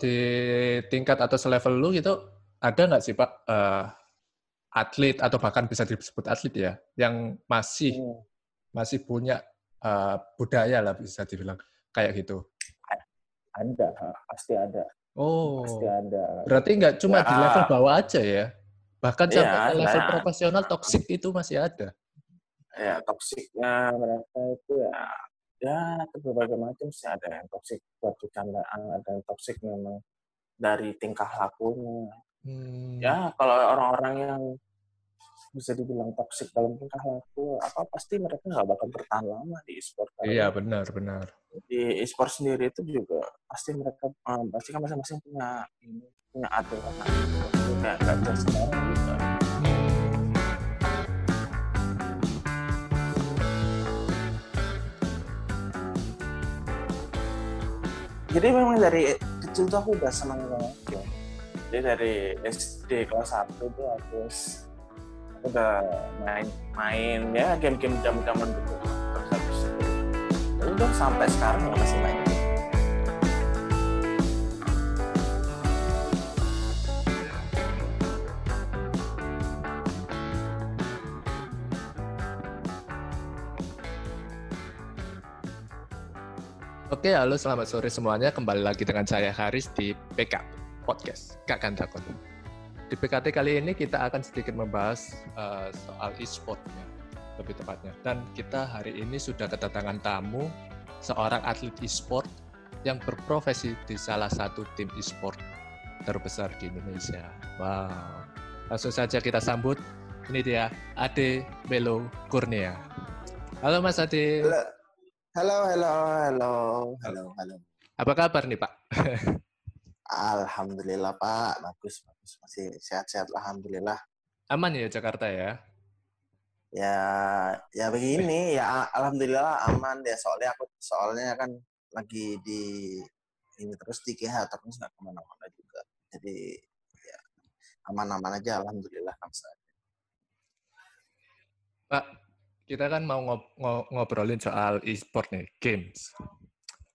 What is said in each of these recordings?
di tingkat atau selevel lu gitu ada nggak sih Pak uh, atlet atau bahkan bisa disebut atlet ya yang masih hmm. masih punya uh, budaya lah bisa dibilang kayak gitu? Ada, pasti ada. Oh, pasti ada. Berarti nggak cuma ya. di level bawah aja ya? Bahkan ya, sampai ke level nah, profesional toksik itu masih ada. Ya, toksiknya mereka itu ya ya berbagai macam sih. Ada yang toksik buat bercandaan, ada yang toksik memang dari tingkah lakunya. Hmm. Ya, kalau orang-orang yang bisa dibilang toksik dalam tingkah laku apa pasti mereka nggak bakal bertahan lama di e-sport iya benar benar. Di e-sport sendiri itu juga pasti mereka um, pasti kan masing-masing punya ini punya aturan. Kayak nggak bisa sembarang jadi memang dari kecil tuh aku udah senang banget ya. Jadi dari SD kelas 1 tuh aku udah main main ya game-game jam-jaman gitu terus habis itu udah sampai sekarang ya masih main Oke, halo selamat sore semuanya. Kembali lagi dengan saya Haris di PK Podcast Kak Kantakon. Di PKT kali ini kita akan sedikit membahas uh, soal e-sport ya, lebih tepatnya. Dan kita hari ini sudah kedatangan tamu seorang atlet e-sport yang berprofesi di salah satu tim e-sport terbesar di Indonesia. Wow. Langsung saja kita sambut. Ini dia Ade Melo Kurnia. Halo Mas Ade. Halo. Halo, halo, halo, halo, halo. Apa kabar nih Pak? Alhamdulillah Pak, bagus, bagus. Masih sehat-sehat, Alhamdulillah. Aman ya Jakarta ya? Ya, ya begini, ya Alhamdulillah aman ya. Soalnya aku, soalnya kan lagi di ini terus di KH terus nggak ke mana-mana juga. Jadi ya aman-aman aja, Alhamdulillah. Pak, kita kan mau ngob ngobrolin soal e-sport nih, games.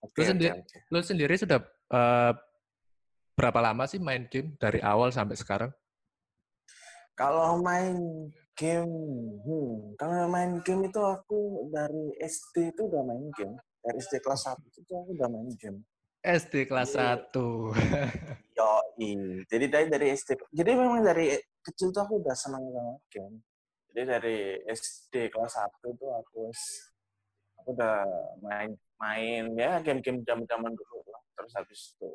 Okay, lu, sendi okay, okay. lu sendiri sudah uh, berapa lama sih main game dari awal sampai sekarang? Kalau main game, hmm, kalau main game itu aku dari SD itu udah main game. Dari SD kelas 1 itu aku udah main game. SD kelas jadi, 1. yo, Jadi dari dari SD. Jadi memang dari kecil tuh aku udah senang banget game. Jadi dari SD kelas 1 itu aku aku udah main main ya game-game zaman-zaman dulu lah. Terus habis itu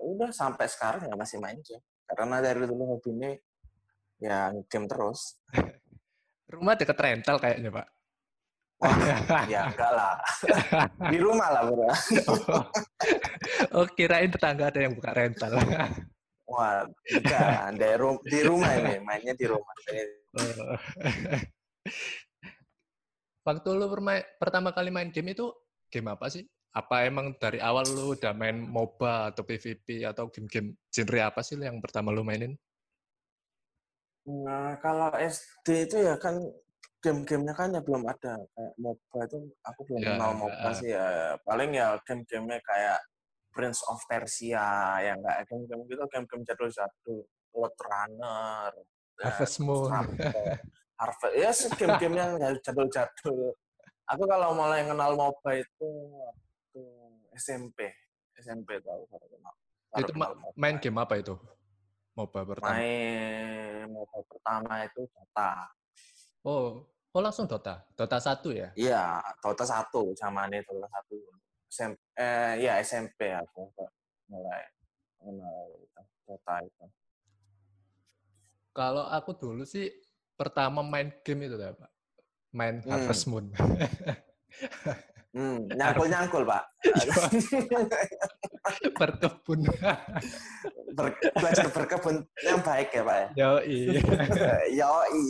udah sampai sekarang ya masih main game karena dari dulu hobinya ya game terus rumah deket rental kayaknya pak Wah, ya enggak lah. Di rumah lah, bro. oh, oh, kirain tetangga ada yang buka rental. Wah. Di, rum di rumah ini, mainnya di rumah. Waktu lu pertama kali main game itu game apa sih? apa emang dari awal lu udah main MOBA atau PVP atau game-game genre apa sih yang pertama lu mainin? Nah, kalau SD itu ya kan game-gamenya kan ya belum ada kayak MOBA itu aku belum ya, kenal MOBA uh, sih ya paling ya game-gamenya kayak Prince of Persia yang kayak game-game gitu game-game jadul-jadul. Blood Runner Harvest Moon. Harvest ya yes, game-game yang jadul-jadul. Aku kalau mulai kenal MOBA itu SMP SMP tahu baru kenal. Itu ma main game apa itu? MOBA pertama. Main MOBA pertama itu Dota. Oh oh langsung Dota? Dota satu ya? Iya Dota satu zaman itu Dota satu SMP eh ya SMP aku mulai kenal Dota itu kalau aku dulu sih pertama main game itu ya pak main hmm. Harvest Moon Hmm, nyangkul-nyangkul, Pak. berkebun. Ber, belajar berkebun yang baik ya, Pak. Ya? Yoi. Yoi.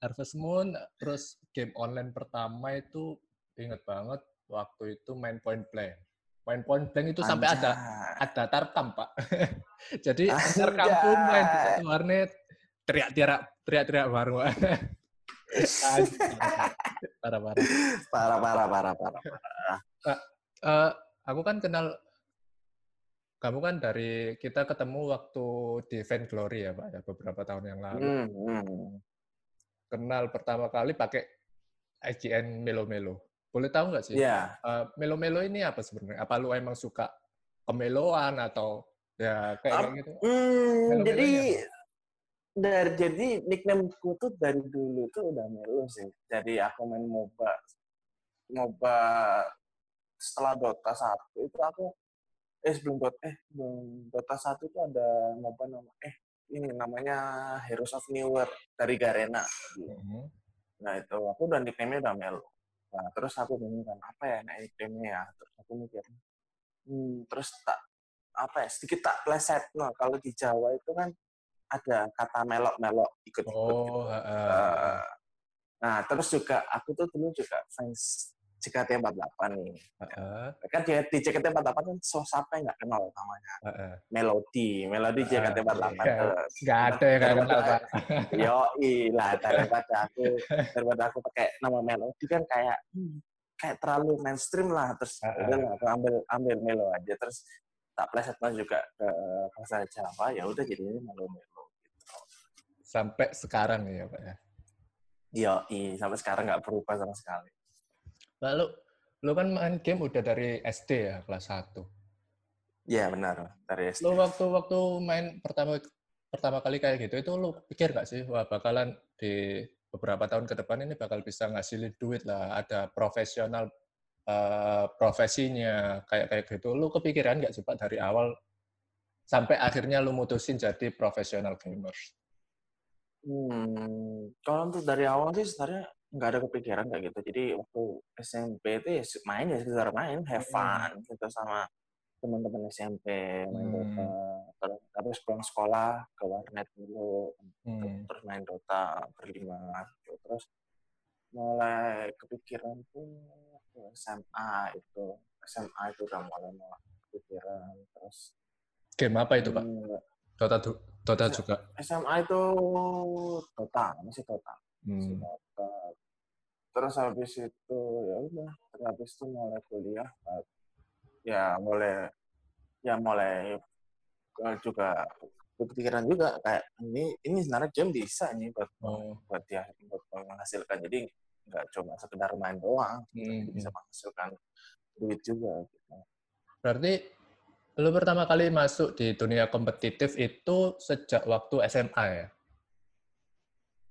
Harvest Moon, terus game online pertama itu inget banget waktu itu main point blank. Main point blank itu Anjay. sampai ada ada tarkam, Pak. Jadi tarkam pun main di satu warnet teriak-teriak teriak-teriak baru parah parah parah parah parah parah uh, uh, aku kan kenal kamu kan dari kita ketemu waktu di Fan Glory ya Pak ya beberapa tahun yang lalu. Hmm, hmm. Kenal pertama kali pakai IGN Melo Melo. Boleh tahu nggak sih? Iya. Uh, Melo Melo ini apa sebenarnya? Apa lu emang suka kemeloan atau ya kayak Ap- gitu? Hmm, Melo-melonya jadi dari jadi nicknameku tuh dari dulu tuh udah Melo sih. Jadi aku main MOBA MOBA setelah Dota 1 itu aku eh sebelum Dota eh sebelum Dota 1 itu ada MOBA nama eh ini namanya Heroes of New World dari Garena. Mhm. Nah itu aku udah nickname-nya udah Melo. Nah terus aku bingung kan apa ya nickname-nya ya. Terus aku mikir, hmm, terus tak apa ya sedikit tak pleset. Nah kalau di Jawa itu kan ada kata melok-melok ikut-ikut gitu. Oh, heeh. Eh, nah terus juga aku tuh dulu juga fans JKT48 nih. Heeh, Kan di, di JKT48 kan so siapa yang nggak kenal namanya heeh. Melody, Melody Ah, JKT48. iya. tuh. Nggak ada yang kayak kenal, Pak. Yo, lah daripada aku daripada aku pakai nama Melody kan kayak hmm, kayak terlalu mainstream lah terus ah. udah lah aku ambil ambil Melo aja terus tak pleset juga ke bahasa Jawa ya udah jadi ini Melo Melo gitu. Sampai sekarang ya Pak ya. Yo, sampai sekarang nggak berubah sama sekali. Lalu lu kan main game udah dari SD ya kelas 1. Iya benar dari SD. Lu waktu waktu main pertama pertama kali kayak gitu itu lu pikir gak sih wah bakalan di beberapa tahun ke depan ini bakal bisa ngasilin duit lah, ada profesional eh, profesinya kayak kayak gitu. Lu kepikiran gak sih Pak dari awal sampai akhirnya lu mutusin jadi profesional gamers? Hmm, kalau untuk dari awal sih sebenarnya nggak ada kepikiran kayak gitu. Jadi waktu SMP itu ya main ya sekedar main, have Hmm. fun gitu sama teman-teman SMP main Hmm. Dota. Terus habis pulang sekolah ke warnet dulu, Hmm. terus main Dota berlima. gitu. Terus mulai kepikiran tuh SMA itu, SMA itu udah mulai mulai kepikiran. Terus Game apa itu Pak? hmm, Dota du- Dota juga. SMA itu Dota, masih Dota. Hmm. Terus habis itu ya udah, habis itu mulai kuliah, ya mulai ya mulai uh, juga kepikiran juga kayak ini ini sebenarnya game bisa nih buat Oh. buat dia buat menghasilkan jadi nggak cuma sekedar main doang Hmm. bisa menghasilkan duit juga gitu. Berarti lu pertama kali masuk di dunia kompetitif itu sejak waktu SMA ya?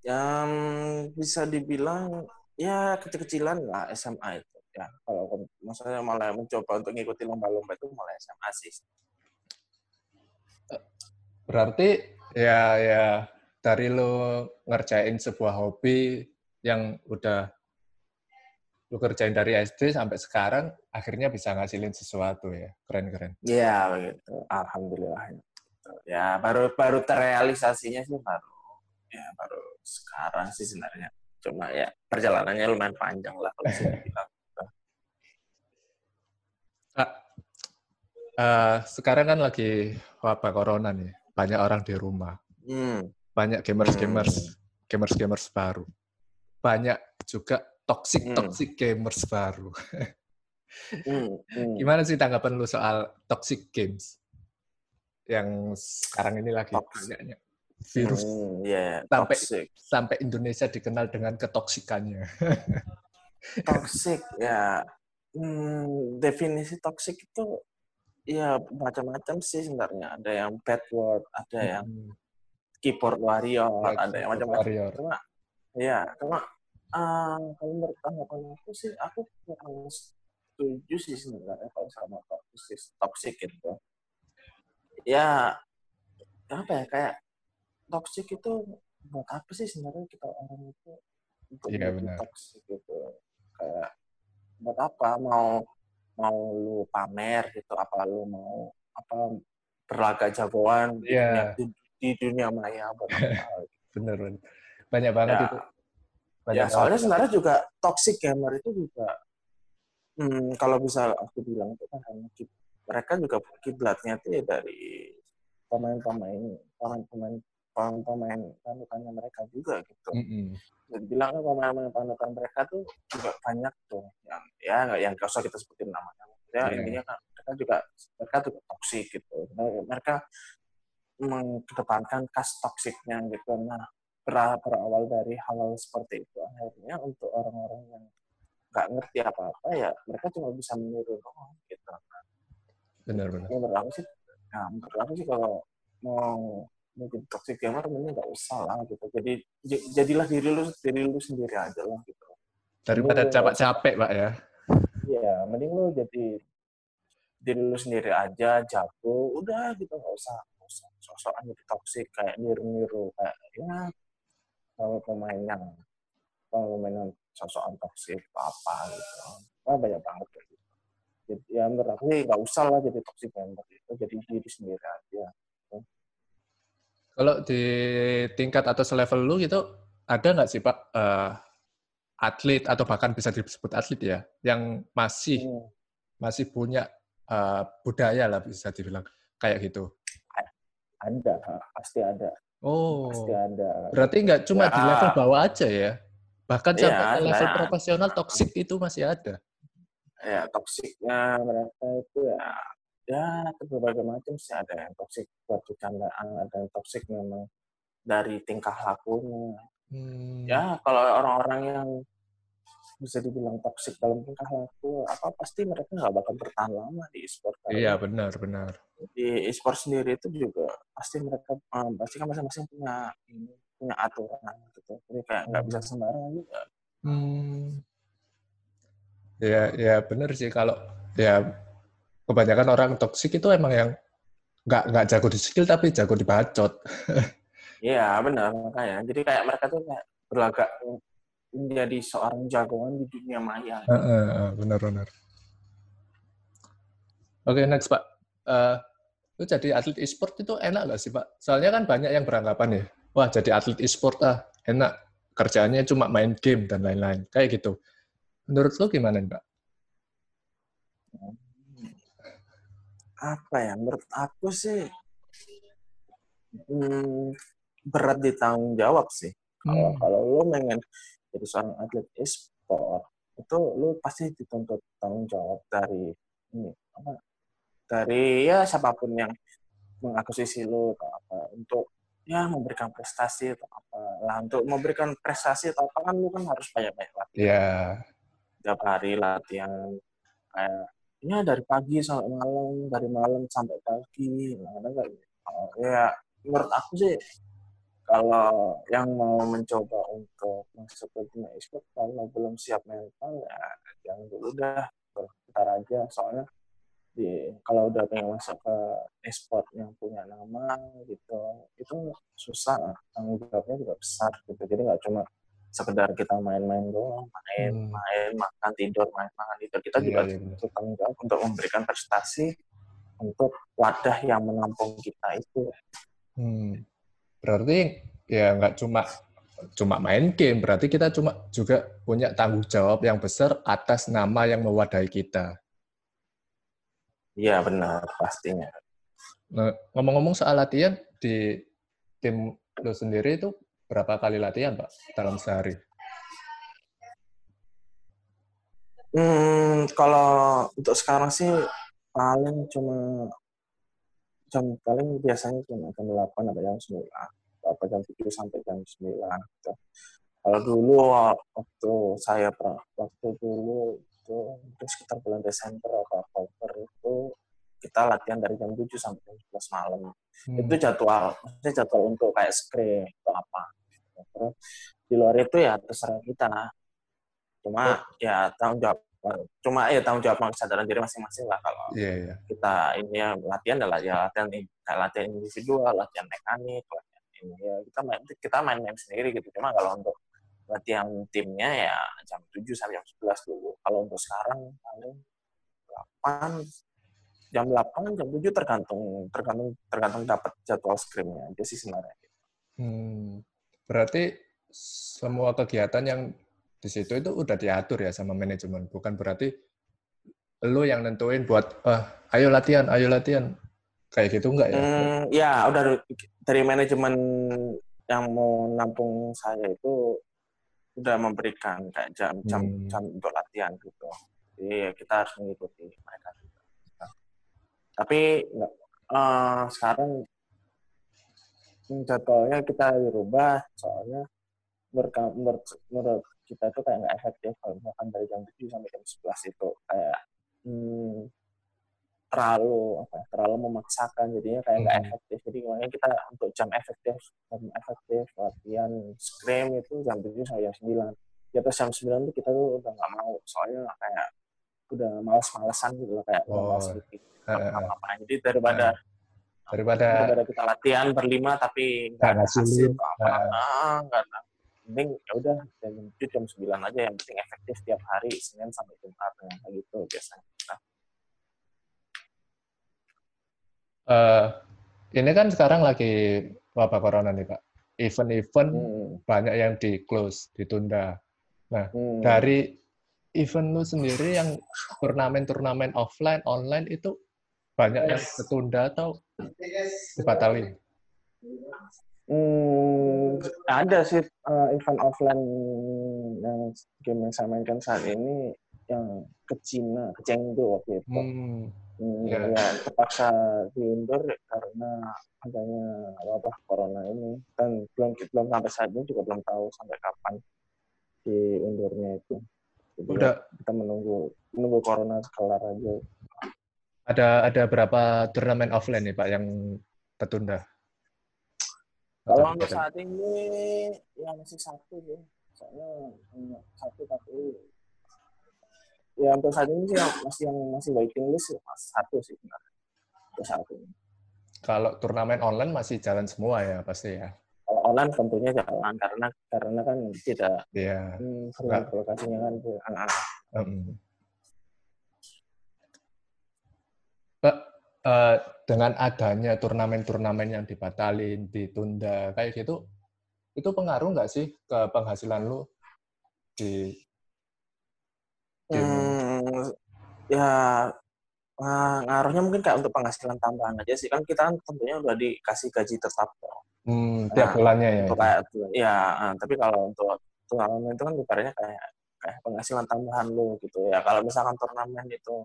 Yang bisa dibilang ya kecil-kecilan lah SMA itu ya. Kalau maksudnya malah mencoba untuk ngikutin lomba-lomba itu mulai SMA sih. Berarti ya ya dari lu ngerjain sebuah hobi yang udah lu kerjain dari SD sampai sekarang akhirnya bisa ngasilin sesuatu ya. Keren-keren. Iya begitu. Alhamdulillah ya baru baru terrealisasinya sih baru ya baru sekarang sih sebenarnya cuma ya perjalanannya lumayan panjang lah kalau bisa dibilang Kak, eh, sekarang kan lagi wabah corona nih. Banyak orang di rumah. hmm. Banyak gamers-gamers, Hmm. gamers-gamers baru. Banyak juga Hmm. toxic-toxic gamers baru. Hmm. Hmm. Gimana sih tanggapan lu soal toxic games? Yang sekarang ini lagi Toxic. banyaknya virus Hmm, ya Sampai- toxic sampai Indonesia dikenal dengan ketoksikannya. toxic ya hmm, definisi toxic itu ya macam-macam sih sebenarnya ada yang bad word ada yang Hmm. keyboard warrior Ya, ada yang macam-macam warrior. cuma ya cuma ah, kalau menurut tanggapan aku sih aku kurang setuju sih sebenarnya kalau sama toxic toxic gitu ya apa ya kayak toxic itu buat apa sih sebenarnya kita orang itu untuk Iya, menjadi benar. toxic gitu kayak buat apa mau mau lu pamer gitu apa lu mau apa berlagak jagoan di, Iya. dunia, di, di dunia maya buat apa Bener, bener. Banyak banget Ya. itu. ya banget. soalnya sebenarnya juga toxic gamer itu juga hmm, kalau bisa aku bilang itu kan kib- mereka juga kiblatnya itu ya dari pemain-pemain pemain-pemain pemain-pemain panutannya mereka juga gitu. Mm-mm. Jadi bilang kan pemain-pemain panutan mereka tuh juga banyak tuh yang ya nggak yang gak usah kita sebutin namanya. Ya Iya. intinya kan mereka juga mereka juga toksik gitu mereka mengedepankan kas toksiknya gitu nah berawal dari hal-hal seperti itu akhirnya untuk orang-orang yang nggak ngerti apa-apa ya mereka cuma bisa meniru doang gitu benar-benar ya, menurut aku sih nah, menurut aku sih kalau mau mungkin toxic gamer ini nggak usah lah gitu. Jadi jadilah diri lu diri lu sendiri aja lah gitu. Daripada capek-capek pak ya. Iya mending lu jadi diri lu sendiri aja jago udah gitu. Nggak usah nggak usah. Sosokan jadi toxic kayak niru-niru kayak ya kalau pemain yang kalau pemain yang sosokan toksik apa gitu. Oh, banyak banget gitu. jadi ya menurut aku sih nggak usah lah jadi toxic member itu jadi diri sendiri aja gitu. Kalau di tingkat atau selevel lu gitu ada nggak sih pak uh, atlet atau bahkan bisa disebut atlet ya yang masih hmm. masih punya uh, budaya lah bisa dibilang kayak gitu ada pasti ada Oh. Pasti ada. Berarti nggak cuma ya. di level bawah aja ya? Bahkan ya, sampai ke level nah, profesional toksik itu masih ada. Ya, toksiknya mereka itu ya ya berbagai macam sih ada yang toksik buat bercandaan, ada yang toksik memang dari tingkah lakunya. Hmm. Ya, kalau orang-orang yang bisa dibilang toksik dalam tingkah laku apa pasti mereka nggak bakal bertahan lama di e-sport iya benar benar di e-sport sendiri itu juga pasti mereka um, pasti kan masing-masing punya punya aturan gitu jadi kayak nggak bisa hmm. sembarangan juga hmm. ya ya benar sih kalau ya kebanyakan orang toksik itu emang yang nggak nggak jago di skill tapi jago di bacot Iya benar makanya. Jadi kayak mereka tuh kayak berlagak menjadi seorang jagoan di dunia maya. Uh, uh, uh, benar-benar. Oke, okay, next Pak. Uh, itu jadi atlet e-sport itu enak nggak sih Pak? Soalnya kan banyak yang beranggapan ya, wah jadi atlet e-sport ah enak, kerjaannya cuma main game dan lain-lain, kayak gitu. Menurut lo gimana Pak? Apa ya, menurut aku sih hmm, berat ditanggung jawab sih. Kalau hmm. kalau lo pengen jadi seorang atlet e-sport itu lu pasti dituntut tanggung jawab dari ini apa dari ya siapa pun yang mengakuisisi lu atau apa untuk ya memberikan prestasi atau apa lah untuk memberikan prestasi atau apa kan lu kan harus banyak banyak latihan yeah. tiap hari latihan kayak ya dari pagi sampai malam dari malam sampai pagi nah, kan, ya? Menurut aku sih kalau yang mau mencoba untuk masuk ke dunia e-sport kalau belum siap mental ya jangan dulu dah bentar aja. Soalnya di kalau udah pengen masuk ke e-sport yang punya nama gitu itu susah tanggung jawabnya juga besar gitu. Jadi nggak cuma sekedar kita main-main doang main hmm. main makan tidur main makan tidur kita iya, juga iya. tanggung jawab untuk memberikan prestasi untuk wadah yang menampung kita itu hmm berarti ya nggak cuma cuma main game, berarti kita cuma juga punya tanggung jawab yang besar atas nama yang mewadahi kita. Iya benar pastinya. Nah, ngomong-ngomong soal latihan di tim lo sendiri itu berapa kali latihan pak dalam sehari? Hmm, kalau untuk sekarang sih paling cuma jam paling biasanya cuma jam 8 atau jam 9 atau jam 7 sampai jam 9 gitu. Kalau dulu waktu saya waktu dulu itu mungkin sekitar bulan Desember atau Oktober itu kita latihan dari jam 7 sampai jam 11 malam. Hmm. Itu jadwal, maksudnya jadwal untuk kayak screen atau apa. Terus di luar itu ya terserah kita. Cuma oh. ya tanggung jawab cuma ya tanggung jawab kesadaran diri masing-masing lah kalau yeah, yeah. kita ini ya latihan adalah ya latihan kayak latihan individual latihan mekanik latihan ini ya kita main kita main-main sendiri gitu cuma kalau untuk latihan timnya ya jam 7 sampai jam 11 dulu kalau untuk sekarang paling 8 jam 8 jam 7 tergantung tergantung tergantung dapat jadwal scrimnya aja sih sebenarnya. Hmm, berarti semua kegiatan yang di situ itu udah diatur ya sama manajemen bukan berarti lo yang nentuin buat ah, ayo latihan ayo latihan. Kayak gitu enggak ya? Hmm, ya udah dari manajemen yang mau nampung saya itu udah memberikan kayak jam jam hmm. jam untuk latihan gitu. Jadi ya kita harus mengikuti mereka tapi uh, sekarang jadwalnya kita dirubah soalnya menurut, menurut, kita tuh kayak nggak efektif kalau misalkan dari jam 7 sampai jam 11 itu kayak hmm, terlalu apa ya, terlalu memaksakan jadinya kayak nggak hmm. efektif jadi makanya kita untuk jam efektif jam efektif latihan scrim itu jam 7 sampai jam 9 di atas jam 9 tuh kita tuh udah nggak mau soalnya kayak udah malas-malesan gitu loh kayak oh. malas gitu apa-apa jadi daripada daripada daripada kita latihan berlima tapi nggak ada hasil apa nggak ada mending ya udah jam jam sembilan aja. Yang penting efektif tiap hari senin sampai jumat yang kayak gitu biasanya nah. uh, ini kan sekarang lagi wabah corona nih pak. Event-event hmm. banyak yang di close ditunda. Nah hmm. dari event lu sendiri yang turnamen-turnamen offline online itu banyak yang tertunda atau dibatalin? Hmm, ada sih uh, event offline yang game yang saya mainkan saat ini yang ke Cina, ke Chengdu waktu itu. Hmm. Hmm, yeah. ya terpaksa diundur karena adanya wabah corona ini dan belum belum sampai saat ini juga belum tahu sampai kapan diundurnya itu. Jadi Udah. kita menunggu menunggu corona kelar aja. Ada ada berapa turnamen offline nih Pak yang tertunda? Kalau untuk saat ini ya masih satu ya. Soalnya satu tapi ya untuk saat ini sih masih yang masih waiting list ya, satu sih sebenarnya. Untuk saat ini. Kalau turnamen online masih jalan semua ya pasti ya. Kalau online tentunya jalan karena karena kan tidak yeah. hmm, lokasinya kan. Um. Uh, dengan adanya turnamen-turnamen yang dibatalin, ditunda, kayak gitu, itu pengaruh nggak sih ke penghasilan lu di Hmm, ya uh, ngaruhnya mungkin kayak untuk penghasilan tambahan aja sih kan kita kan tentunya udah dikasih gaji tetap Hmm, tiap nah, bulannya ya. Untuk kayak, ya, uh, tapi kalau untuk turnamen itu kan ibaratnya kayak kayak penghasilan tambahan lu gitu ya. Kalau misalkan turnamen itu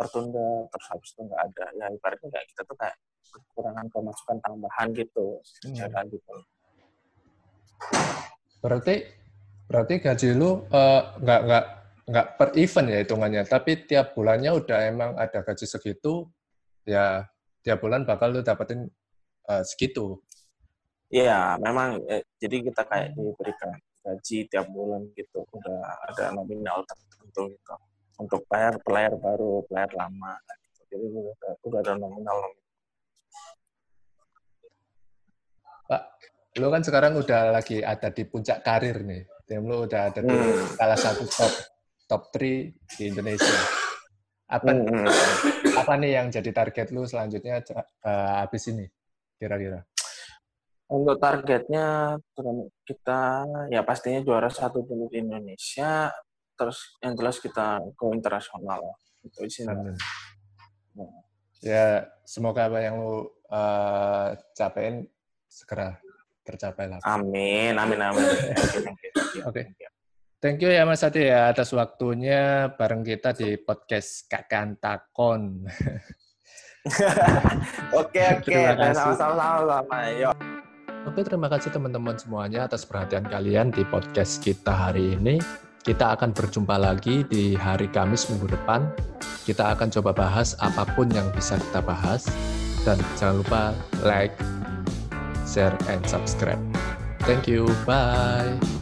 tertunda terus habis itu nggak ada. Ya ibaratnya kayak kita tuh kayak kekurangan pemasukan tambahan gitu hmm. gitu. Berarti berarti gaji lu uh, nggak nggak nggak per event ya hitungannya. Tapi tiap bulannya udah emang ada gaji segitu ya tiap bulan bakal lu dapetin uh, segitu. Iya, memang eh, jadi kita kayak diberikan gaji tiap bulan gitu, udah ada nominal tertentu gitu untuk player player baru player lama gitu. jadi udah, udah ada nominal Pak, lu kan sekarang udah lagi ada di puncak karir nih. Tim lu udah ada di hmm. salah satu top top 3 di Indonesia. Apa hmm. apa nih yang jadi target lu selanjutnya uh, habis ini kira-kira? Untuk targetnya kita ya pastinya juara satu dulu di Indonesia, terus yang jelas kita go internasional itu sih nah. ya semoga apa yang lu uh, capain segera tercapai lah amin amin amin oke okay. Thank you ya Mas Adi ya atas waktunya bareng kita di podcast Kakan Takon. Oke oke, sama-sama sama. Oke, terima kasih teman-teman semuanya atas perhatian kalian di podcast kita hari ini. Kita akan berjumpa lagi di hari Kamis minggu depan. Kita akan coba bahas apa pun yang bisa kita bahas. Dan jangan lupa like, share, and subscribe. Thank you. Bye.